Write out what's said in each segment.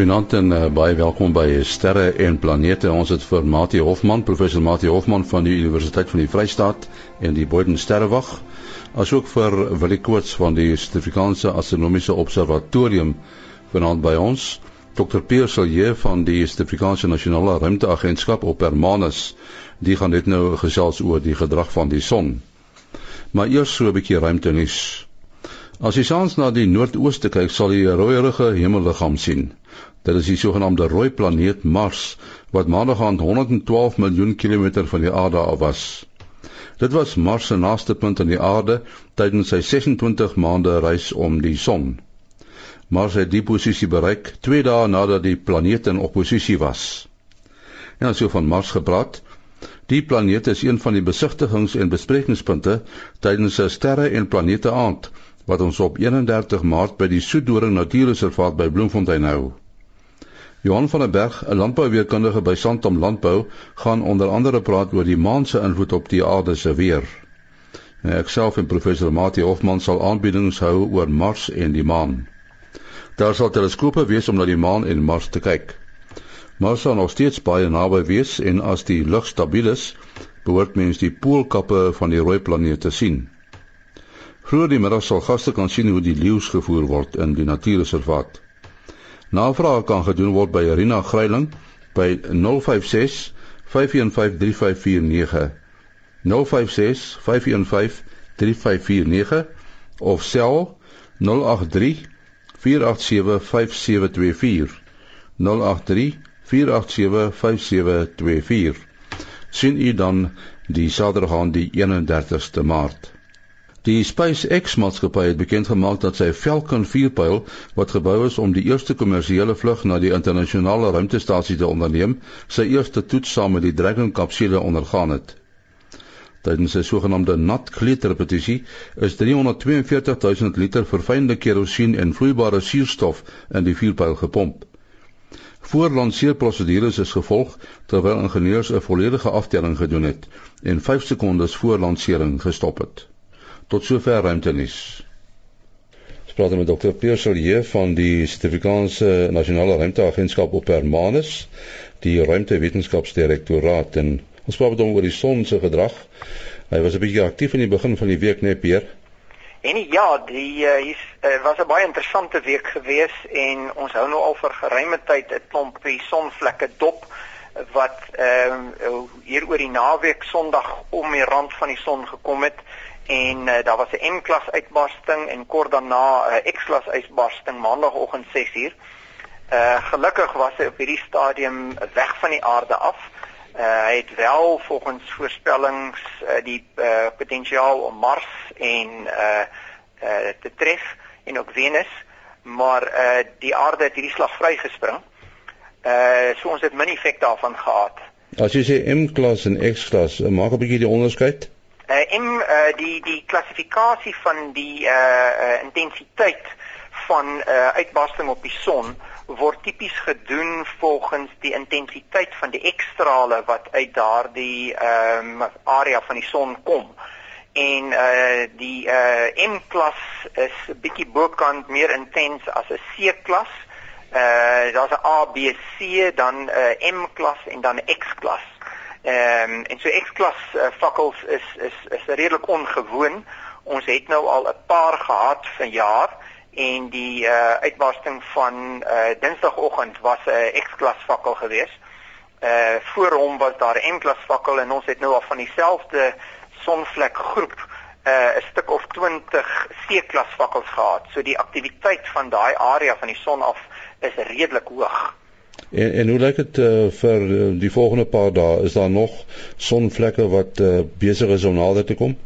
Goeienaand en uh, baie welkom by Sterre en Planete. Ons het vir Mati Hofman, professor Mati Hofman van die Universiteit van die Vrystaat en die Boden Sterrewag, asook vir Willie Koorts van die Suid-Afrikaanse Astronomiese Observatorium vanaand by ons. Dr. Pierre Silje van die Suid-Afrikaanse Nasionale Ruimteagentskap op Hermanus, die gaan net nou gesels oor die gedrag van die son. Maar eers so 'n bietjie ruimtenuus. As jy saans na die noordooste kyk, sal jy 'n rooierige hemelliggaam sien. Dit is die sogenaamde rooi planeet Mars wat maandag aan 112 miljoen kilometer van die aarde af was. Dit was Mars se naaste punt aan die aarde tydens sy 26 maande reis om die son. Mars het die posisie bereik 2 dae nadat die planeet in oppositie was. En as jy van Mars gepraat, die planeet is een van die besigtigings en besprekingspunte tydens 'n sterre en planete aand wat ons op 31 Maart by die Soedoring Natuurreservaat by Bloemfontein hou. Johan van der Berg, 'n landbouweerkundige by Santam Landbou, gaan onder andere praat oor die maan se invloed op die aarde se weer. En ek self en professor Mati Hofman sal aanbiedings hou oor Mars en die maan. Daar sal teleskope wees om na die maan en Mars te kyk. Mars sal nog steeds baie naby wees en as die lug stabiel is, behoort mens die poolkappe van die rooi planeet te sien. Vroeger die middag sal gaste kan sien hoe die leeu's gevoer word in die natuurreservaat. Navraag kan gedoen word by Irina Greiling by 056 5153549. 056 5153549 of sel 083 487 5724. 083 487 5724. Sien u dan die Saterdag aan die 31ste Maart. Die SpaceX maatskappy het bekend gemaak dat sy Falcon 4 pyl wat gebou is om die eerste kommersiële vlug na die internasionale ruimtestasie te onderneem, sy eerste toets saam met die Dragon kapsule ondergaan het. Tydens 'n sogenaamde nat kleetrepetisie is 342000 liter verfynde kerosien en vloeibare suurstof in die vuurpyl gepomp. Voorlanseerprosedures is gevolg terwyl ingenieurs 'n volledige aftelling gedoen het en 5 sekondes voor lansering gestop het. Tot sover ruimtenis. Ons praat met Dr. Pierre hier van die Suid-Afrikaanse Nasionale Ruimteagentskap op Hermanus, die ruimtewetenskapsdirektoraat en ons praat met hom oor die son se gedrag. Hy was 'n bietjie aktief in die begin van die week, net Pierre. En ja, die uh, hier uh, was 'n baie interessante week gewees en ons hou nou al vir geruime tyd 'n klomp die sonvlekke dop wat ehm uh, hier oor die naweek Sondag om die rand van die son gekom het en uh, daar was 'n M-klas uitbarsting en kort daarna 'n uh, X-klas uitbarsting maandagooggend 6uur. Uh gelukkig was hy op hierdie stadium weg van die aarde af. Uh hy het wel volgens voorspellings uh, die uh, potensiaal om Mars en uh uh te tref en ook Venus, maar uh die aarde het hierdie slag vrygespring. Uh so ons het min effek daarvan gehad. As jy sê M-klas en X-klas, maak 'n bietjie die onderskeid. Uh in uh die die klassifikasie van die uh, uh intensiteit van uh uitbarsting op die son word tipies gedoen volgens die intensiteit van die X-strale wat uit daardie ehm um, area van die son kom. En uh die uh M-klas is 'n bietjie bokant meer intens as 'n C-klas. Uh daar's 'n A, B, C, dan 'n uh, M-klas en dan 'n X-klas. Ehm um, en so X-klas uh, fakkels is is is redelik ongewoon. Ons het nou al 'n paar gehad vir jaar en die uh, uitbarsting van uh, Dinsdagoggend was 'n X-klas fakkel geweest. Uh voor hom was daar 'n M-klas fakkel en ons het nou al van dieselfde sonvlek groep 'n uh, stuk of 20 C-klas fakkels gehad. So die aktiwiteit van daai area van die son af is redelik hoog. En en hoe lyk dit uh, vir uh, die volgende paar dae? Is daar nog sonvlekke wat uh, besig is om nader te kom?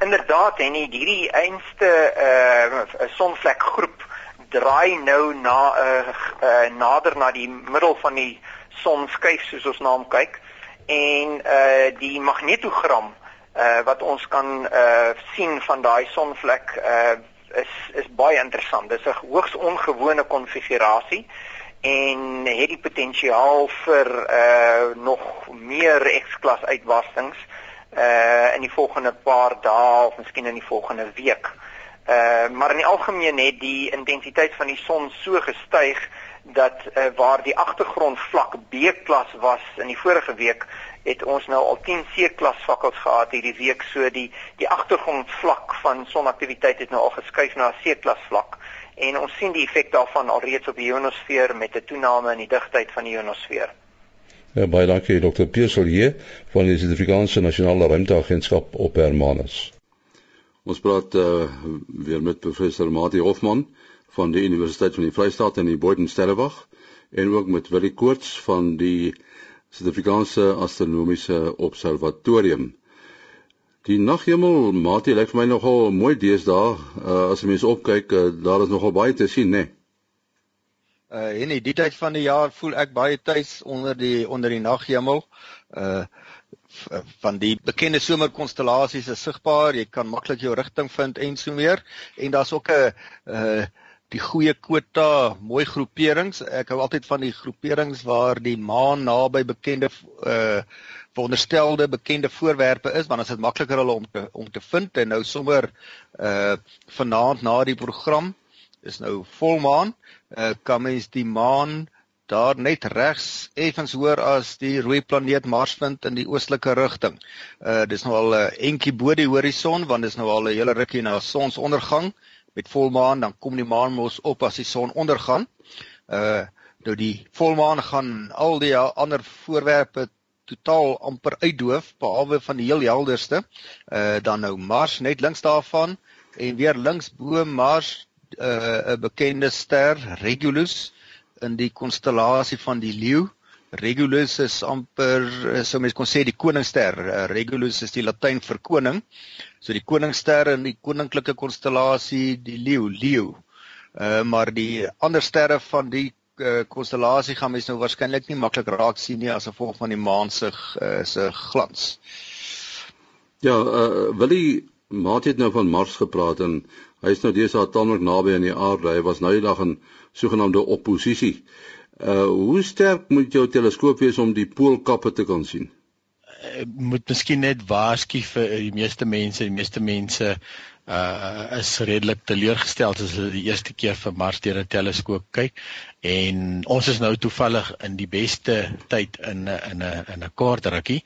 Inderdaad, en hierdie einste uh sonvlekgroep draai nou na uh, uh, nader na die middel van die son skuif soos ons naam kyk en uh die magnetogram uh wat ons kan uh sien van daai sonvlek uh is is baie interessant. Dit is 'n hoogs ongewone konfigurasie en het die potensiaal vir uh nog meer X-klas uitbarstings uh in die volgende paar dae of miskien in die volgende week. Uh maar in die algemeen het die intensiteit van die son so gestyg dat uh, waar die agtergrondvlak B-klas was in die vorige week het ons nou al 10 C-klas vakkels gehad hierdie week so die die agtergrondvlak van sonaktiwiteit het nou al geskuif na C-klas vlak en ons sien die effek daarvan alreeds op die ionosfeer met 'n toename in die digtheid van die ionosfeer. Ja, baie dankie Dr. Pierselier van die Suid-Afrikaanse Nasionale Ruimteagentskap op Hermanus. Ons praat uh, weer met professor Mati Hofman van die Universiteit van die Vrystaat in die Boden Sterrewag en ook met Willie Koorts van die Suid-Afrikaanse Astronomiese Observatorium. Die naghemel maat lyk vir my nogal mooi deesdae. Uh, as jy mens opkyk, uh, daar is nogal baie te sien, né? Nee? Uh en in die tyd van die jaar voel ek baie tuis onder die onder die naghemel. Uh van die bekende somerkonstellasies is sigbaar. Jy kan maklik jou rigting vind en so meer. En daar's ook 'n uh die goeie kwota, mooi groeperings. Ek hou altyd van die groeperings waar die maan naby bekende uh veronderstelde bekende voorwerpe is want dit is makliker hulle om te om te vind en nou sommer uh vanaand na die program is nou volmaan uh kan mens die maan daar net regs effens hoor as die rooi planeet Mars vind in die oostelike rigting. Uh dis nou al 'n uh, entjie bo die horison want dis nou al 'n hele rukkie na sonsondergang met volmaan dan kom die maan mos op as die son ondergaan. Uh nou die volmaan gaan al die ander voorwerpe totaal amper uitdoof behalwe van die heel helderste. Uh dan nou Mars net links daarvan en weer links bo Mars uh 'n bekende ster Regulus in die konstellasie van die leeu. Regulus is amper sou mens kon sê die koningsster. Uh, Regulus is die Latyn vir koning. So die koningsster in die koninklike konstellasie die leeu, leeu. Uh maar die ander sterre van die Eh, konstellasie gaan mens nou waarskynlik nie maklik raak sien nie as gevolg van die maan se uh, se glans. Ja, uh, Willie Maat het nou van Mars gepraat en hy is nou deesdae tamelik naby aan die aarde. Hy was nou die dag in sogenaamde oppositie. Uh hoe sterk moet jou teleskoop wees om die poolkappe te kan sien? Moet miskien net waarsku vir die meeste mense, die meeste mense uh is redelik teleurgestel as hulle die eerste keer vir Mars deur 'n teleskoop kyk en ons is nou toevallig in die beste tyd in in 'n in 'n kort rukkie.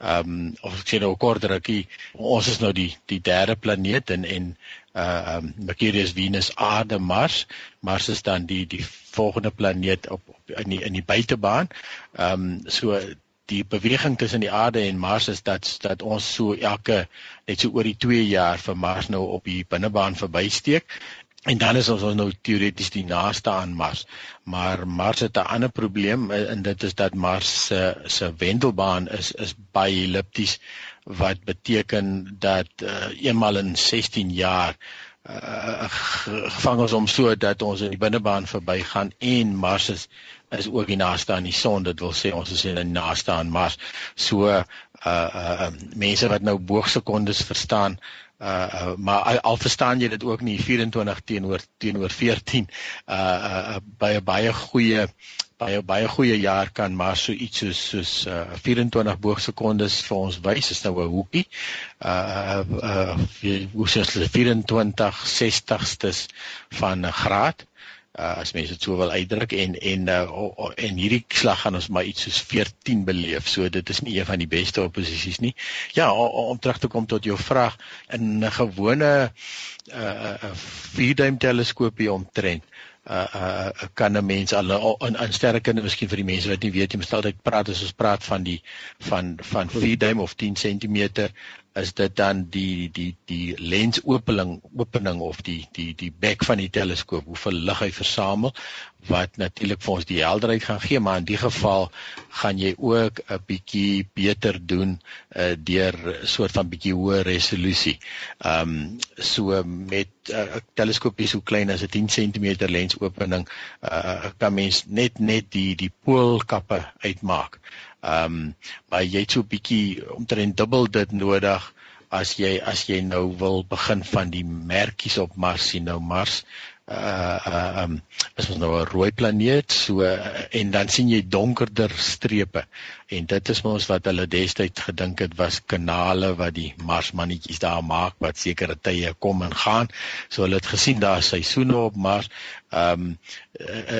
Ehm um, of ek sê nou 'n kort rukkie, ons is nou die die derde planeet en en uh um, Mercurius, Venus, Aarde, Mars. Mars is dan die die volgende planeet op, op in die in die buitebaan. Ehm um, so die beweging tussen die aarde en Mars is dat dat ons so elke net so oor die 2 jaar vir Mars nou op die binnebaan verbysteek en dan is ons nou teoreties die naaste aan Mars. Maar Mars het 'n ander probleem en dit is dat Mars se se wendelbaan is is baie ellipties wat beteken dat uh, eenmal in 16 jaar uh, gevang ons om so dat ons in die binnebaan verbygaan en Mars is is ook die naaste aan die son dit wil sê ons is in die naaste aan Mars. So uh uh mense wat nou boogsekondes verstaan uh maar al, al verstaan jy dit ook nie 24 teenoor teenoor 14 uh, uh by 'n baie goeie baie baie goeie jaar kan maar so iets soos soos uh 24 boogsekondes vir ons wys is nou 'n hoekie uh uh hoe sê jy 24 60stes van 'n graad uh, as mense dit so wil uitdruk en en uh, en hierdie slag gaan ons maar iets soos 14 beleef. So dit is nie een van die beste opposisies nie. Ja, om, om terug te kom tot jou vraag in 'n gewone uh vierduim teleskoopie omtrent uh uh kan 'n mens al in in sterrekunde miskien vir die mense wat nie weet jy moet altyd praat as ons praat van die van van 4 duim of 10 cm is dit dan die die die lensopening opening of die die die bek van die teleskoop hoeveel lig hy versamel wat natuurlik vir ons die helderheid gaan gee maar in die geval gaan jy ook 'n bietjie beter doen uh, deur soort van bietjie hoër resolusie. Ehm um, so met 'n uh, teleskoop so klein as 'n 10 cm lensopening uh, kan mens net net die die poolkappe uitmaak. Ehm um, maar jy het so bietjie omtrent dubbel dit nodig as jy as jy nou wil begin van die merkies op Mars sien nou Mars uh uh um is ons nou 'n rooi planeet so uh, en dan sien jy donkerder strepe. En dit is mos wat hulle destyds gedink het was kanale wat die marsmannetjies daar maak wat sekere tye kom en gaan. So hulle het gesien daar is seisoene op Mars Ehm um,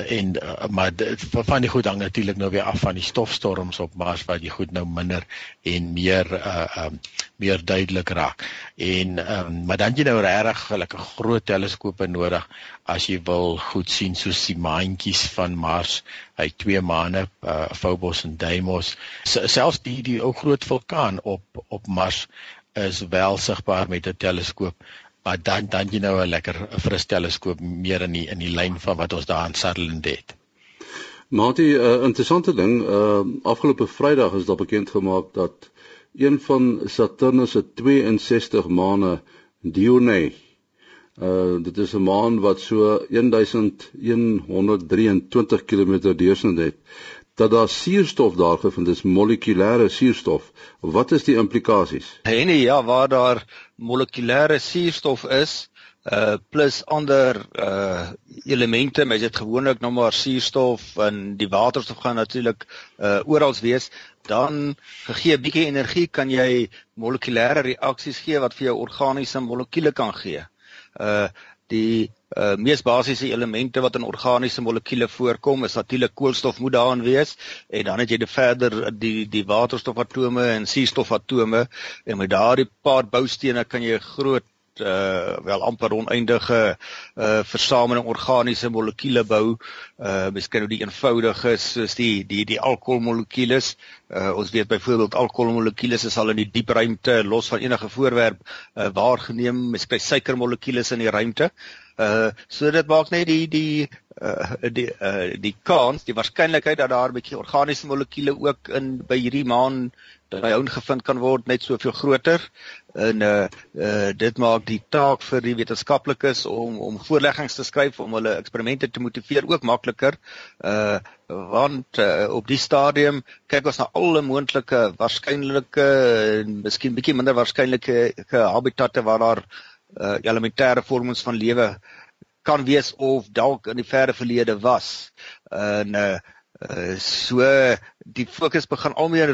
en uh, maar dit, van die goed hang natuurlik nou weer af van die stofstorms op Mars wat jy goed nou minder en meer uh um meer duidelik raak. En ehm um, maar dan jy nou regtig 'n groot teleskope nodig as jy wil goed sien soos die maantjies van Mars, hy twee maane, uh, Phobos en Deimos. Selfs die die ou groot vulkaan op op Mars is wel sigbaar met 'n teleskoop maar dan dan jy nou 'n lekker fris teleskoop meer in die in die lyn van wat ons daar in Sutherland het. Matie, 'n uh, interessante ding, uh afgelope Vrydag is daar bekend gemaak dat een van Saturnus se 62 maane Dionae uh dit is 'n maan wat so 1123 km deursnit het dat daar suurstof daar gevind is, molekulêre suurstof. Wat is die implikasies? En nee, ja, waar daar molekulêre suurstof is, uh plus ander uh elemente, mens dit gewoonlik nou maar suurstof en die waterstof gaan natuurlik uh oral wees, dan gegee 'n bietjie energie kan jy molekulêre reaksies gee wat vir jou organiese molekules kan gee. Uh die uh, mees basiese elemente wat in organiese molekules voorkom is natuurlik koolstof moet daarin wees en dan het jy die verder die die waterstofatome en suurstofatome en met daardie paar boustene kan jy 'n groot uh wel amper oneindige uh versameling organiese molekules bou. Uh miskien nou die eenvoudiges soos die die die alkoholmolekules. Uh ons weet byvoorbeeld alkoholmolekules is al in die diep ruimte los van enige voorwerp uh waargeneem. Miskien suikermolekules in die ruimte. Uh so dit maak net die die uh die uh die kans, die waarskynlikheid dat daar 'n bietjie organiese molekules ook in by hierdie maan by hom gevind kan word net soveel groter. En uh, uh dit maak die taak vir die wetenskaplikes om om voorleggings te skryf om hulle eksperimente te motiveer ook makliker. Uh want uh, op die stadium kyk ons na alle moontlike waarskynlike en miskien bietjie minder waarskynlike habitatte waar daar uh, elementêre vormings van lewe kan wees of dalk in die verre verlede was. En uh Uh, so die fokus begin al meer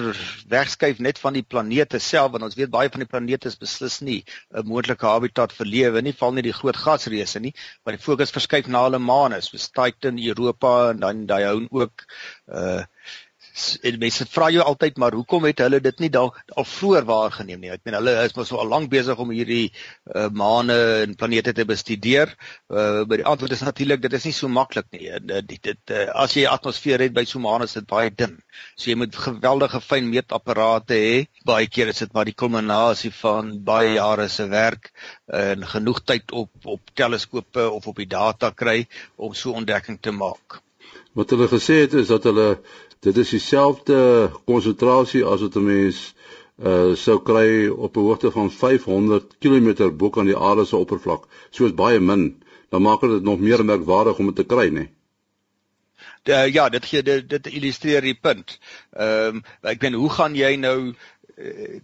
wegskuif net van die planete self want ons weet baie van die planete is beslis nie 'n moontlike habitat vir lewe nie val nie die groot gasreuse nie maar die fokus verskuif na hulle maane soos Titan Europa en dan daai hou ook. Uh en mense vra jou altyd maar hoekom het hulle dit nie dalk al vroeër waargeneem nie. Ek meen hulle is mos al lank besig om hierdie uh, maane en planete te bestudeer. Uh, maar die antwoord is natuurlik dit is nie so maklik nie. Uh, dit dit uh, as jy atmosfeer het by so maane is dit baie dun. So jy moet geweldige fyn meetapparate hê. Baie keer is dit maar die kulminasie van baie jare se werk en genoeg tyd op op teleskope of op die data kry om so ontdekking te maak. Wat hulle gesê het is dat hulle dit is dieselfde konsentrasie as wat 'n mens uh sou kry op 'n hoogte van 500 km bo kan die aarde se oppervlak. So is baie min. Dan maak dit nog meer merkwaardig om dit te kry, né? Nee? Ja, dit gee dit, dit illustreer die punt. Ehm um, ek weet hoe gaan jy nou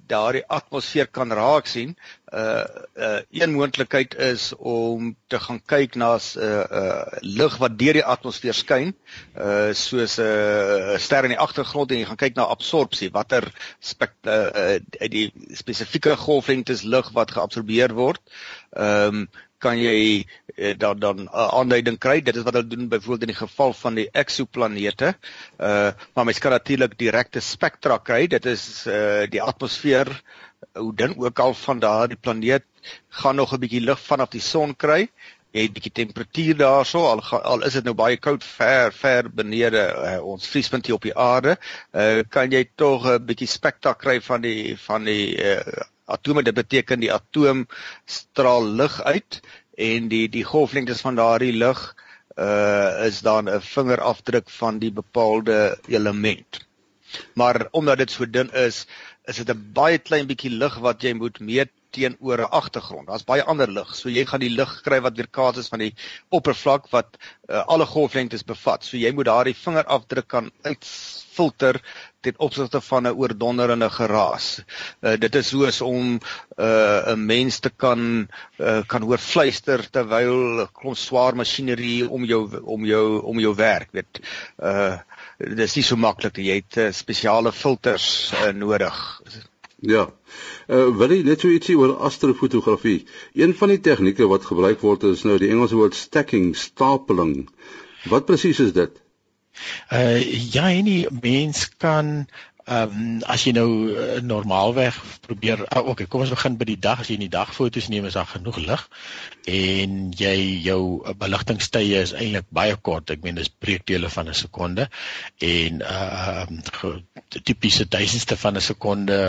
daardie atmosfeer kan raak sien? uh uh een moontlikheid is om te gaan kyk na 'n uh, uh lig wat deur die atmosfeer skyn, uh soos 'n uh, ster in die agtergrond en jy gaan kyk na absorpsie, watter spek uh, uh die spesifieke golflengtes lig wat geabsorbeer word. Ehm um, kan jy uh, dan dan 'n uh, aanduiding kry. Dit is wat hulle doen byvoorbeeld in die geval van die eksoplanete. Uh maar mens kan natuurlik direkte spektra kry. Dit is uh die atmosfeer hoe dun ook al van daardie planeet gaan nog 'n bietjie lig vanaf die son kry het bietjie temperatuur daarso al al is dit nou baie koud ver ver benede uh, ons vriespunt hier op die aarde uh, kan jy tog 'n bietjie spektak kry van die van die uh, atome dit beteken die atoom straal lig uit en die die golflengtes van daardie lig uh is dan 'n vingerafdruk van die bepaalde element. Maar omdat dit so dun is, is dit 'n baie klein bietjie lig wat jy moet meet teenoor 'n agtergrond. Daar's baie ander lig. So jy gaan die lig kry wat weerkaats is van die oppervlak wat uh, alle golflengtes bevat. So jy moet daardie vingerafdruk kan uitfilter ten opsigte van 'n oordonderende geraas. Uh, dit is soos om uh, 'n uh, mens te kan uh, kan hoor fluister terwyl klomp swaar masjinerie om jou om jou om jou werk, weet. Uh dis nie so maklik nie. Jy het uh, spesiale filters uh, nodig. Ja. Uh wil jy net so ietsie oor astrofotografie? Een van die tegnieke wat gebruik word is nou die Engelse woord stacking, stapeling. Wat presies is dit? Uh ja, enige mens kan Ehm um, as jy nou uh, normaalweg probeer uh, okay, kom ons begin by die dag as jy in die dag foto's neem is daar genoeg lig en jy jou uh, beligtingstye is eintlik baie kort. Ek meen dis breekdele van 'n sekonde en ehm uh, tipiese duisendste van 'n sekonde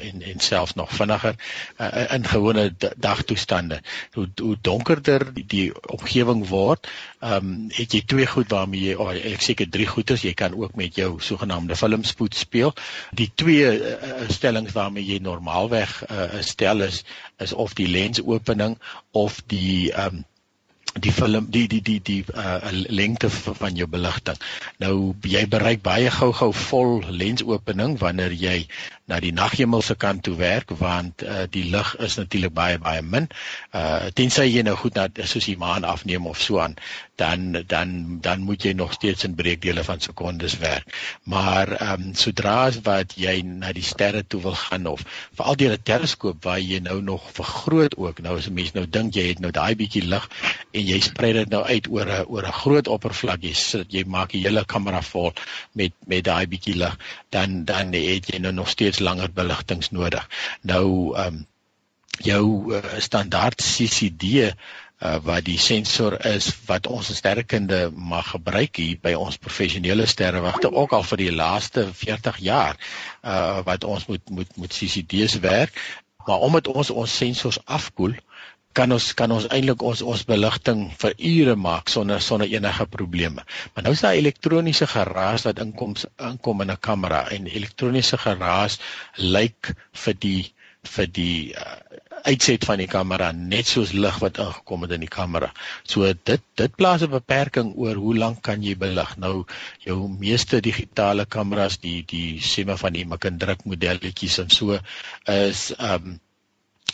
en en selfs nog vinniger uh, in gewone dagtoestande. Hoe hoe donkerder die, die omgewing word, ehm um, het jy twee goed waarmee jy oh, ek seker drie goeters, jy kan ook met jou sogenaamde filmspoed speel die twee uh, stellings waarmee jy normaalweg uh, stel is is of die lensopening of die um, die film die die die die uh, lengte van jou beligting. Nou jy bereik baie gou-gou vol lensopening wanneer jy na die naghemel se kant toe werk want uh, die lig is natuurlik baie baie min. Uh tensy jy nou goed na soos die maan afneem of so aan, dan dan dan moet jy nog steeds in breekdele van sekondes werk. Maar ehm um, sodra as wat jy na die sterre toe wil gaan of veral deur 'n teleskoop waar jy nou nog vergroot ook. Nou as 'n mens nou dink jy het nou daai bietjie lig en jy sprei dit nou uit oor 'n oor 'n groot oppervlak. Jy sit jy maak die hele kamera vol met met daai bietjie lig, dan dan het jy nou nog steeds langer beligtings nodig. Nou ehm um, jou uh, standaard CCD uh, wat die sensor is wat ons sterrekunde mag gebruik hier by ons professionele sterrewagte ook al vir die laaste 40 jaar uh wat ons moet moet met CCD's werk maar omdat ons ons sensors afkoel kan ons kan ons eintlik ons ons beligting vir ure maak sonder sonder enige probleme. Maar nou is daar elektroniese geraas wat inkom inkom in 'n kamera en elektroniese geraas lyk vir die vir die uh, uitset van die kamera net soos lig wat ingekom het in die kamera. So dit dit plaas 'n beperking oor hoe lank kan jy belig. Nou jou meeste digitale kameras, die die semme van die makindruk modelletjies en so is um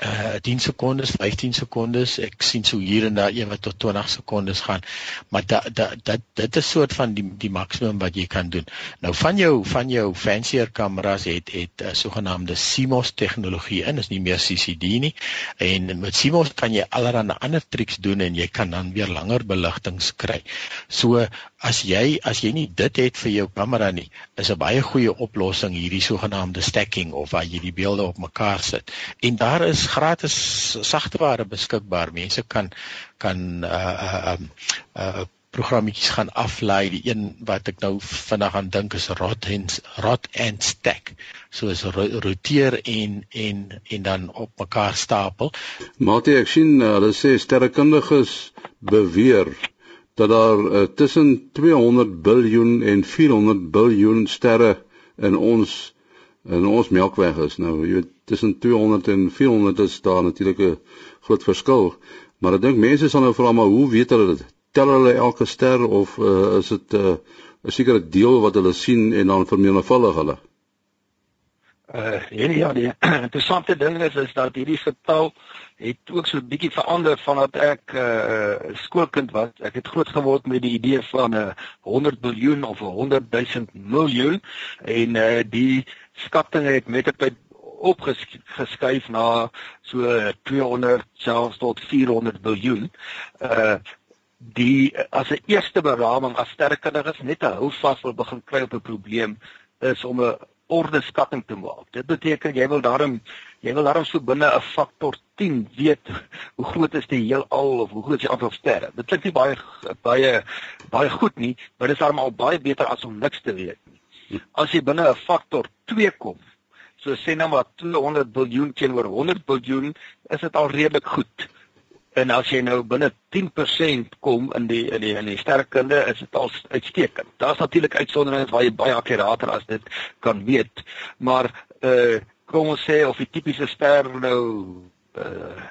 uh 10 sekondes, 15 sekondes. Ek sien so hier en daar een wat tot 20 sekondes gaan. Maar da, da, dat dit is soort van die die maksimum wat jy kan doen. Nou van jou van jou fancier kameras het het 'n uh, eh, sogenaamde CMOS tegnologie in, is nie meer CCD nie. En met CMOS kan jy allerlei ander triks doen en jy kan dan weer langer beligtings kry. So as jy as jy nie dit het vir jou kamera nie, is 'n baie goeie oplossing hierdie sogenaamde stacking of waar jy die beelde op mekaar sit. En daar is gratis sagteware beskikbaar. Mense kan kan uh uh um uh programmetjies gaan aflaai. Die een wat ek nou vinnig aan dink is Rot and Rot and Stack. So is roteer en en en dan op mekaar stapel. Matie, ek sien uh, hulle sê sterrekundiges beweer dat daar uh, tussen 200 biljoen en 400 biljoen sterre in ons in ons Melkweg is. Nou, jy weet, tussen 200 en 400 is daar natuurlik 'n groot verskil. Maar ek dink mense sal nou vra maar hoe weet hulle dit? Tel hulle elke ster of uh, is dit 'n uh, 'n sekere deel wat hulle sien en dan vermenigvuldig hulle? Uh ja, die interessante ding is is dat hierdie getal het ook so 'n bietjie verander vandat ek 'n uh, skoolkind was. Ek het groot geword met die idee van 'n uh, 100 miljard of 'n 100 000 miljoen en uh die skatting het met tyd opgeskuif na so 200 selfs tot 400 miljard. Uh die as 'n eerste beraming as sterrekundiges net 'n houvas wil begin kry op 'n probleem is om 'n orde skatting te maak. Dit beteken jy wil daarom jy wil daarom so binne 'n faktor 10 weet hoe groot is die heelal of hoe groot is die aantal sterre. Dit klink nie baie baie baie goed nie, maar dit is daarom al baie beter as om niks te weet. As jy binne 'n faktor 2 kom, so sê nou maar 200 miljard teenoor 100 miljard, is dit al redelik goed. En as jy nou binne 10% kom in die in die in die sterkkunde, is dit al uitstekend. Daar's natuurlik uitsonderings waar jy baie akkurater as dit kan weet, maar uh kom ons sê of die tipiese ster nou uh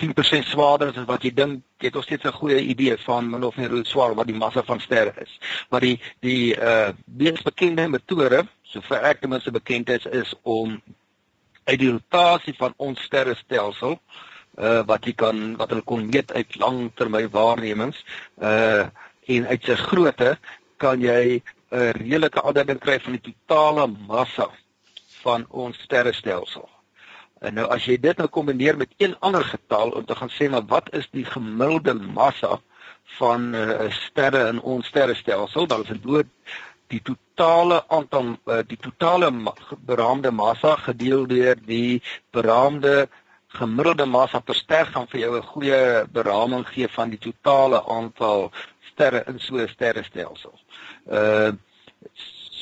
10% swaarder as wat jy dink, jy het nog steeds 'n goeie idee van min of meer hoe swaar wat die massa van sterre is. Maar die die uh mees bekende metode, sover ek ten minste bekend is, is om uit die rotasie van ons sterrestelsel uh wat jy kan wat hulle kon meet uit langtermyn waarnemings uh en uit sy grootte kan jy 'n redelike aanduiding kry van die totale massa van ons sterrestelsel. En nou as jy dit nou kombineer met een ander getal om te gaan sê maar wat is die gemiddelde massa van uh, sterre in ons sterrestelsel, dan is dit dood die totale aantal uh, die totale ma beraamde massa gedeel deur die beraamde gemiddelde massa per ster gaan vir jou 'n goeie beraming gee van die totale aantal sterre in so 'n sterrestelsel. Uh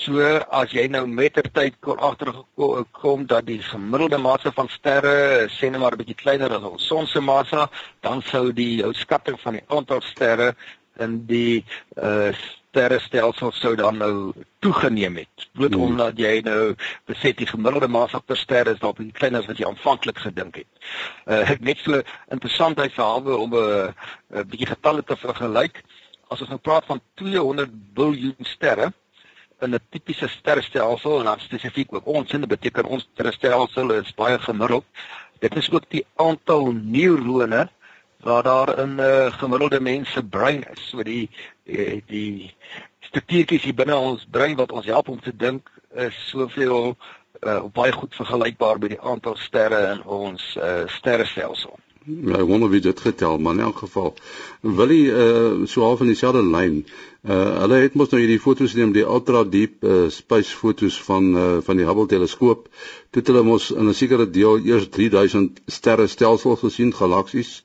so as jy nou mettertyd kon agtergekom dat die gemiddelde massa van sterre sê net maar 'n bietjie kleiner as ons son se massa, dan sou die jou skatting van die aantal sterre in die uh sterrestelsel sou dan nou toegeneem het. Bloot hmm. omdat jy nou besef die gemiddelde massa per ster is dalk kleiner as wat jy aanvanklik gedink het. Uh net so interessant hy verhaal om 'n uh, 'n bietjie getalle te vergelyk. As ons nou praat van 200 biljoen sterre in 'n tipiese sterrestelsel en dan spesifiek ook ons sin beteken ons sterrestelsel is baie gemiddeld. Dit is ook die aantal neurone waar daar 'n uh, gemiddelde mens se brein is. So die die, die struktuurtjies hier binne ons brein wat ons help om te dink is soveel uh, baie goed vergelykbaar met die aantal sterre in ons uh, sterrestelsel. Ja, ek wonder wie dit getel, maar in elk geval wil jy uh, so half in dieselfde lyn. Uh, hulle het mos nou hierdie foto's neem die ultra diep uh, space foto's van uh, van die Hubble teleskoop. Toe hulle mos in 'n sekere deel eers 3000 sterrestelsels gesien, galaksies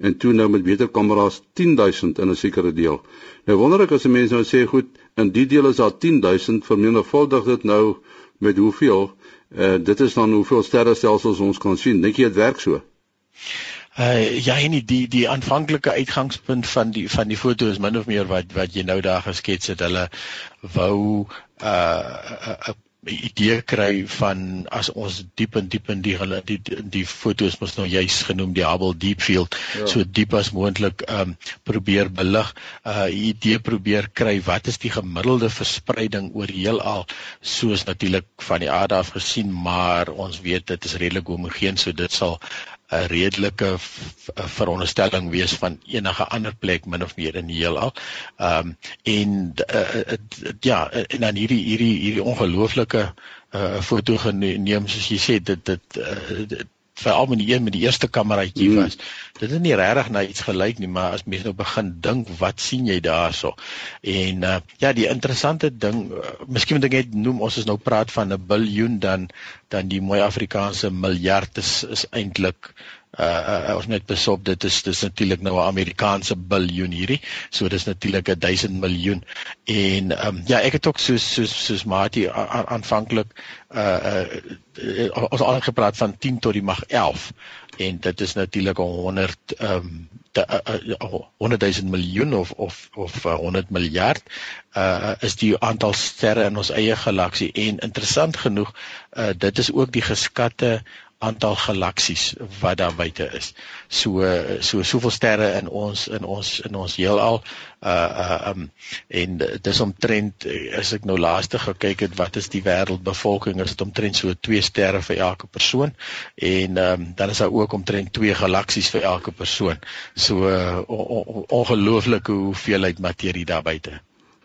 en toe nou met beter kameras 10000 in 'n sekere deel. Nou wonder ek as 'n mens nou sê goed, in die deel is daar 10000 vermenigvuldig dit nou met hoeveel? Uh dit is dan hoeveel sterrestelsels ons kan sien. Dink jy dit werk so? Uh ja, en die die aanvanklike uitgangspunt van die van die foto is min of meer wat wat jy nou daar geskets het. Hulle wou uh 'n idee kry van as ons diep en diep in die die die, die fotos mos nou juis genoem die Hubble Deep Field ja. so diep as moontlik um probeer belig 'n uh, idee probeer kry wat is die gemiddelde verspreiding oor heelal soos natuurlik van die aarde af gesien maar ons weet dit is redelik homogeen so dit sal 'n redelike veronderstelling wees van enige ander plek min of meer in die heelal. Ehm um, en uh, ja, en dan hierdie hierdie hierdie ongelooflike uh, foto geneem soos jy sê dit dit, uh, dit veral met die een met die eerste kameraatjie mm. was. Dit het nie regtig na iets gelyk nie, maar as mens nou begin dink, wat sien jy daarso? En uh, ja, die interessante ding, uh, miskien moet ek net noem ons is nou praat van 'n biljoen dan dan die mooi Afrikaanse miljard is is eintlik uh, uh ons net besop dit is dis natuurlik nou 'n Amerikaanse biljoen hierdie so dis natuurlik 'n 1000 miljoen. En um, ja ek het ook soos soos soos Mati aanvanklik uh uh ons al gepraat van 10 tot die mag 11 en dit is natuurlik 100 um de, uh, uh, 100 000 miljoen of of of uh, 100 miljard uh is die aantal sterre in ons eie galaksie. En interessant genoeg uh dit is ook die geskatte aantal galaksies wat daar buite is. So so soveel sterre in ons in ons in ons heelal uh uh um en dis omtrent as ek nou laaste gekyk het wat is die wêreldbevolking is dit omtrent so 2 sterre vir elke persoon en um dan is daar ook omtrent 2 galaksies vir elke persoon. So uh, ongelooflike hoeveelheid materie daar buite.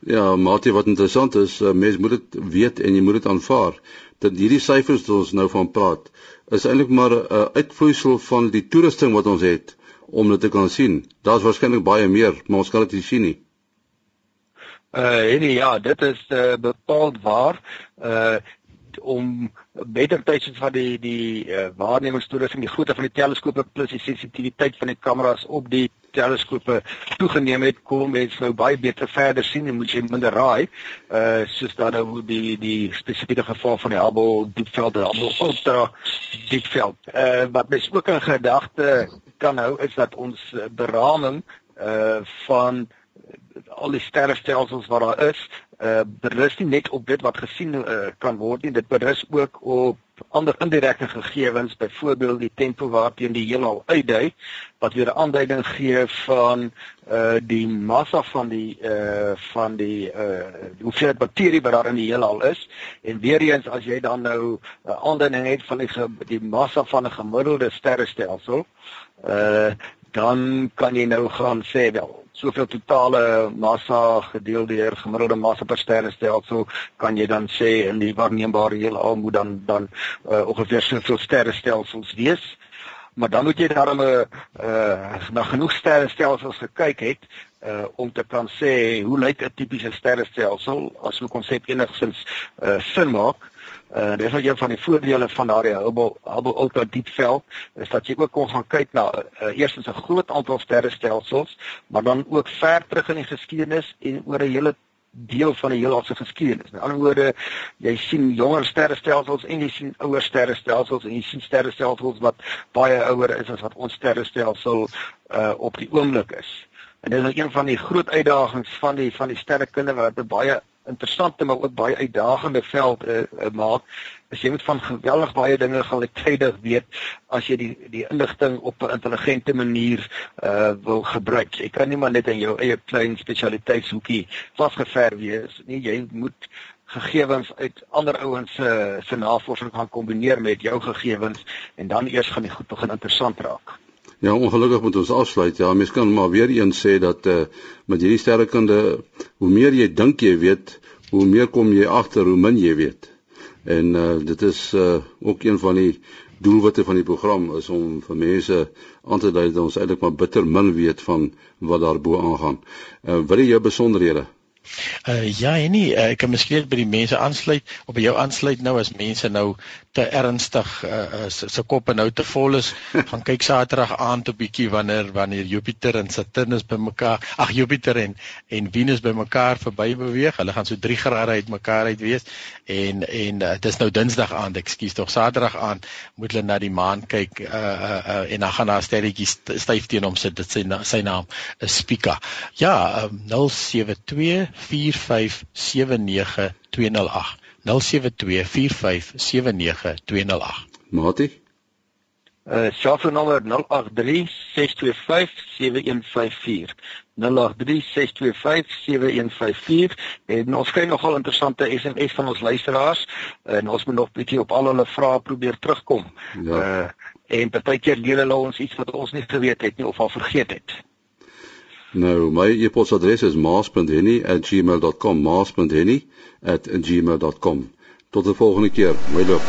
Ja, Mati, wat interessant is, uh, mens moet dit weet en jy moet dit aanvaar dat hierdie syfers wat ons nou van praat is eintlik maar 'n uh, uitvloeisel van die toerusting wat ons het om dit te kan sien. Daar's waarskynlik baie meer, maar ons kan dit nie sien nie. Uh nee, ja, dit is uh, bepaald waar. Uh om beter tyd van die die uh, waarnemingstoerusting, die grootte van die teleskope plus die sensitiwiteit van die kameras op die teleskope toegeneem het, kom mens nou baie beter verder sien en moet jy minder raai. Uh soos dan nou die die spesifieke geval van die Hubble diepveld, die Hubble ultra diepveld. Uh wat mens ook in gedagte kan hou is dat ons beraming uh van al die sterrestelsels wat daar is, uh berus nie net op dit wat gesien uh, kan word nie, dit berus ook op ander indirekte gegevens, byvoorbeeld die tempo waarteen die heelal uitdui, wat weer 'n aanduiding gee van uh die massa van die uh van die uh hoeveelheid materie wat daar in die heelal is. En weer eens as jy dan nou 'n uh, aanduiding het van die die massa van 'n gemiddelde sterrestelsel, uh dan kan jy nou gaan sê wel soveel totale massa gedeel deur gemiddelde massa per sterrestelsel kan jy dan sê in die waarneembare heelal moet dan dan uh, ongeveer soveel sterrestelsels wees. Maar dan moet jy daarom 'n uh, uh, na genoeg sterrestelsels gekyk het uh, om te kan sê hoe lyk 'n tipiese sterrestelsel as 'n konsep enigsins uh, sin maak Uh, dis ook een van die voordele van daardie Hubble Hubble ultra diepveld is dat jy ook kon gaan kyk na uh, eerstens 'n groot aantal sterrestelsels, maar dan ook ver terug in die geskiedenis en oor 'n hele deel van die heelal se geskiedenis. Met ander woorde, jy sien jonger sterrestelsels en jy sien ouer sterrestelsels en jy sien sterrestelsels wat baie ouer is as wat ons sterrestelsel uh, op die oomblik is. En dit is een van die groot uitdagings van die van die sterrekunde wat baie interessante maar ook baie uitdagende veld uh, uh, maak. As jy moet van geweldig baie dinge gelyktydig weet as jy die die inligting op 'n intelligente manier uh wil gebruik. Jy kan nie maar net in jou eie klein spesialiteitshoekie vasgever wees nie. Jy moet gegevens uit ander ouens se se navorsing gaan kombineer met jou gegevens en dan eers gaan die goed begin interessant raak. Ja, ongelukkig moet ons afsluit. Ja, mens kan maar weer eens sê dat eh uh, met hierdie sterrekunde, hoe meer jy dink jy weet, hoe meer kom jy agter hoe min jy weet. En eh uh, dit is eh uh, ook een van die doelwitte van die program is om vir mense aan te dui dat ons eintlik maar bitter min weet van wat daarbo aangaan. Eh uh, wat is jou besonderhede? Uh ja, en nie uh, ek kan miskien by die mense aansluit op jou aansluit nou as mense nou te ernstig uh, se, se koppe nou te vol is, gaan kyk Saterdag aand 'n bietjie wanneer wanneer Jupiter en Saturnus bymekaar, ag Jupiter en en Venus bymekaar verby beweeg. Hulle gaan so 3 grade uitmekaar uit wees en en uh, dit is nou Dinsdag aand, ekskuus tog Saterdag aand moet hulle na die maan kyk uh, uh, uh, en dan gaan daar sterretjie styf teen hom sit. Dit sy na, sy naam is Spica. Ja, um, 072 0724579208 Matie Uh selfoonnommer 0836257154 0836257154 en ons kry nogal interessante SMS van ons luisteraars en ons moet nog bietjie op al hulle vrae probeer terugkom. Ja. Uh en partykeer leer hulle ons iets wat ons nie geweet het nie of al vergeet het. Nou, my e-posadres is maas.henny@gmail.com, maas.henny@gmail.com. Tot die volgende keer. Mooi loop.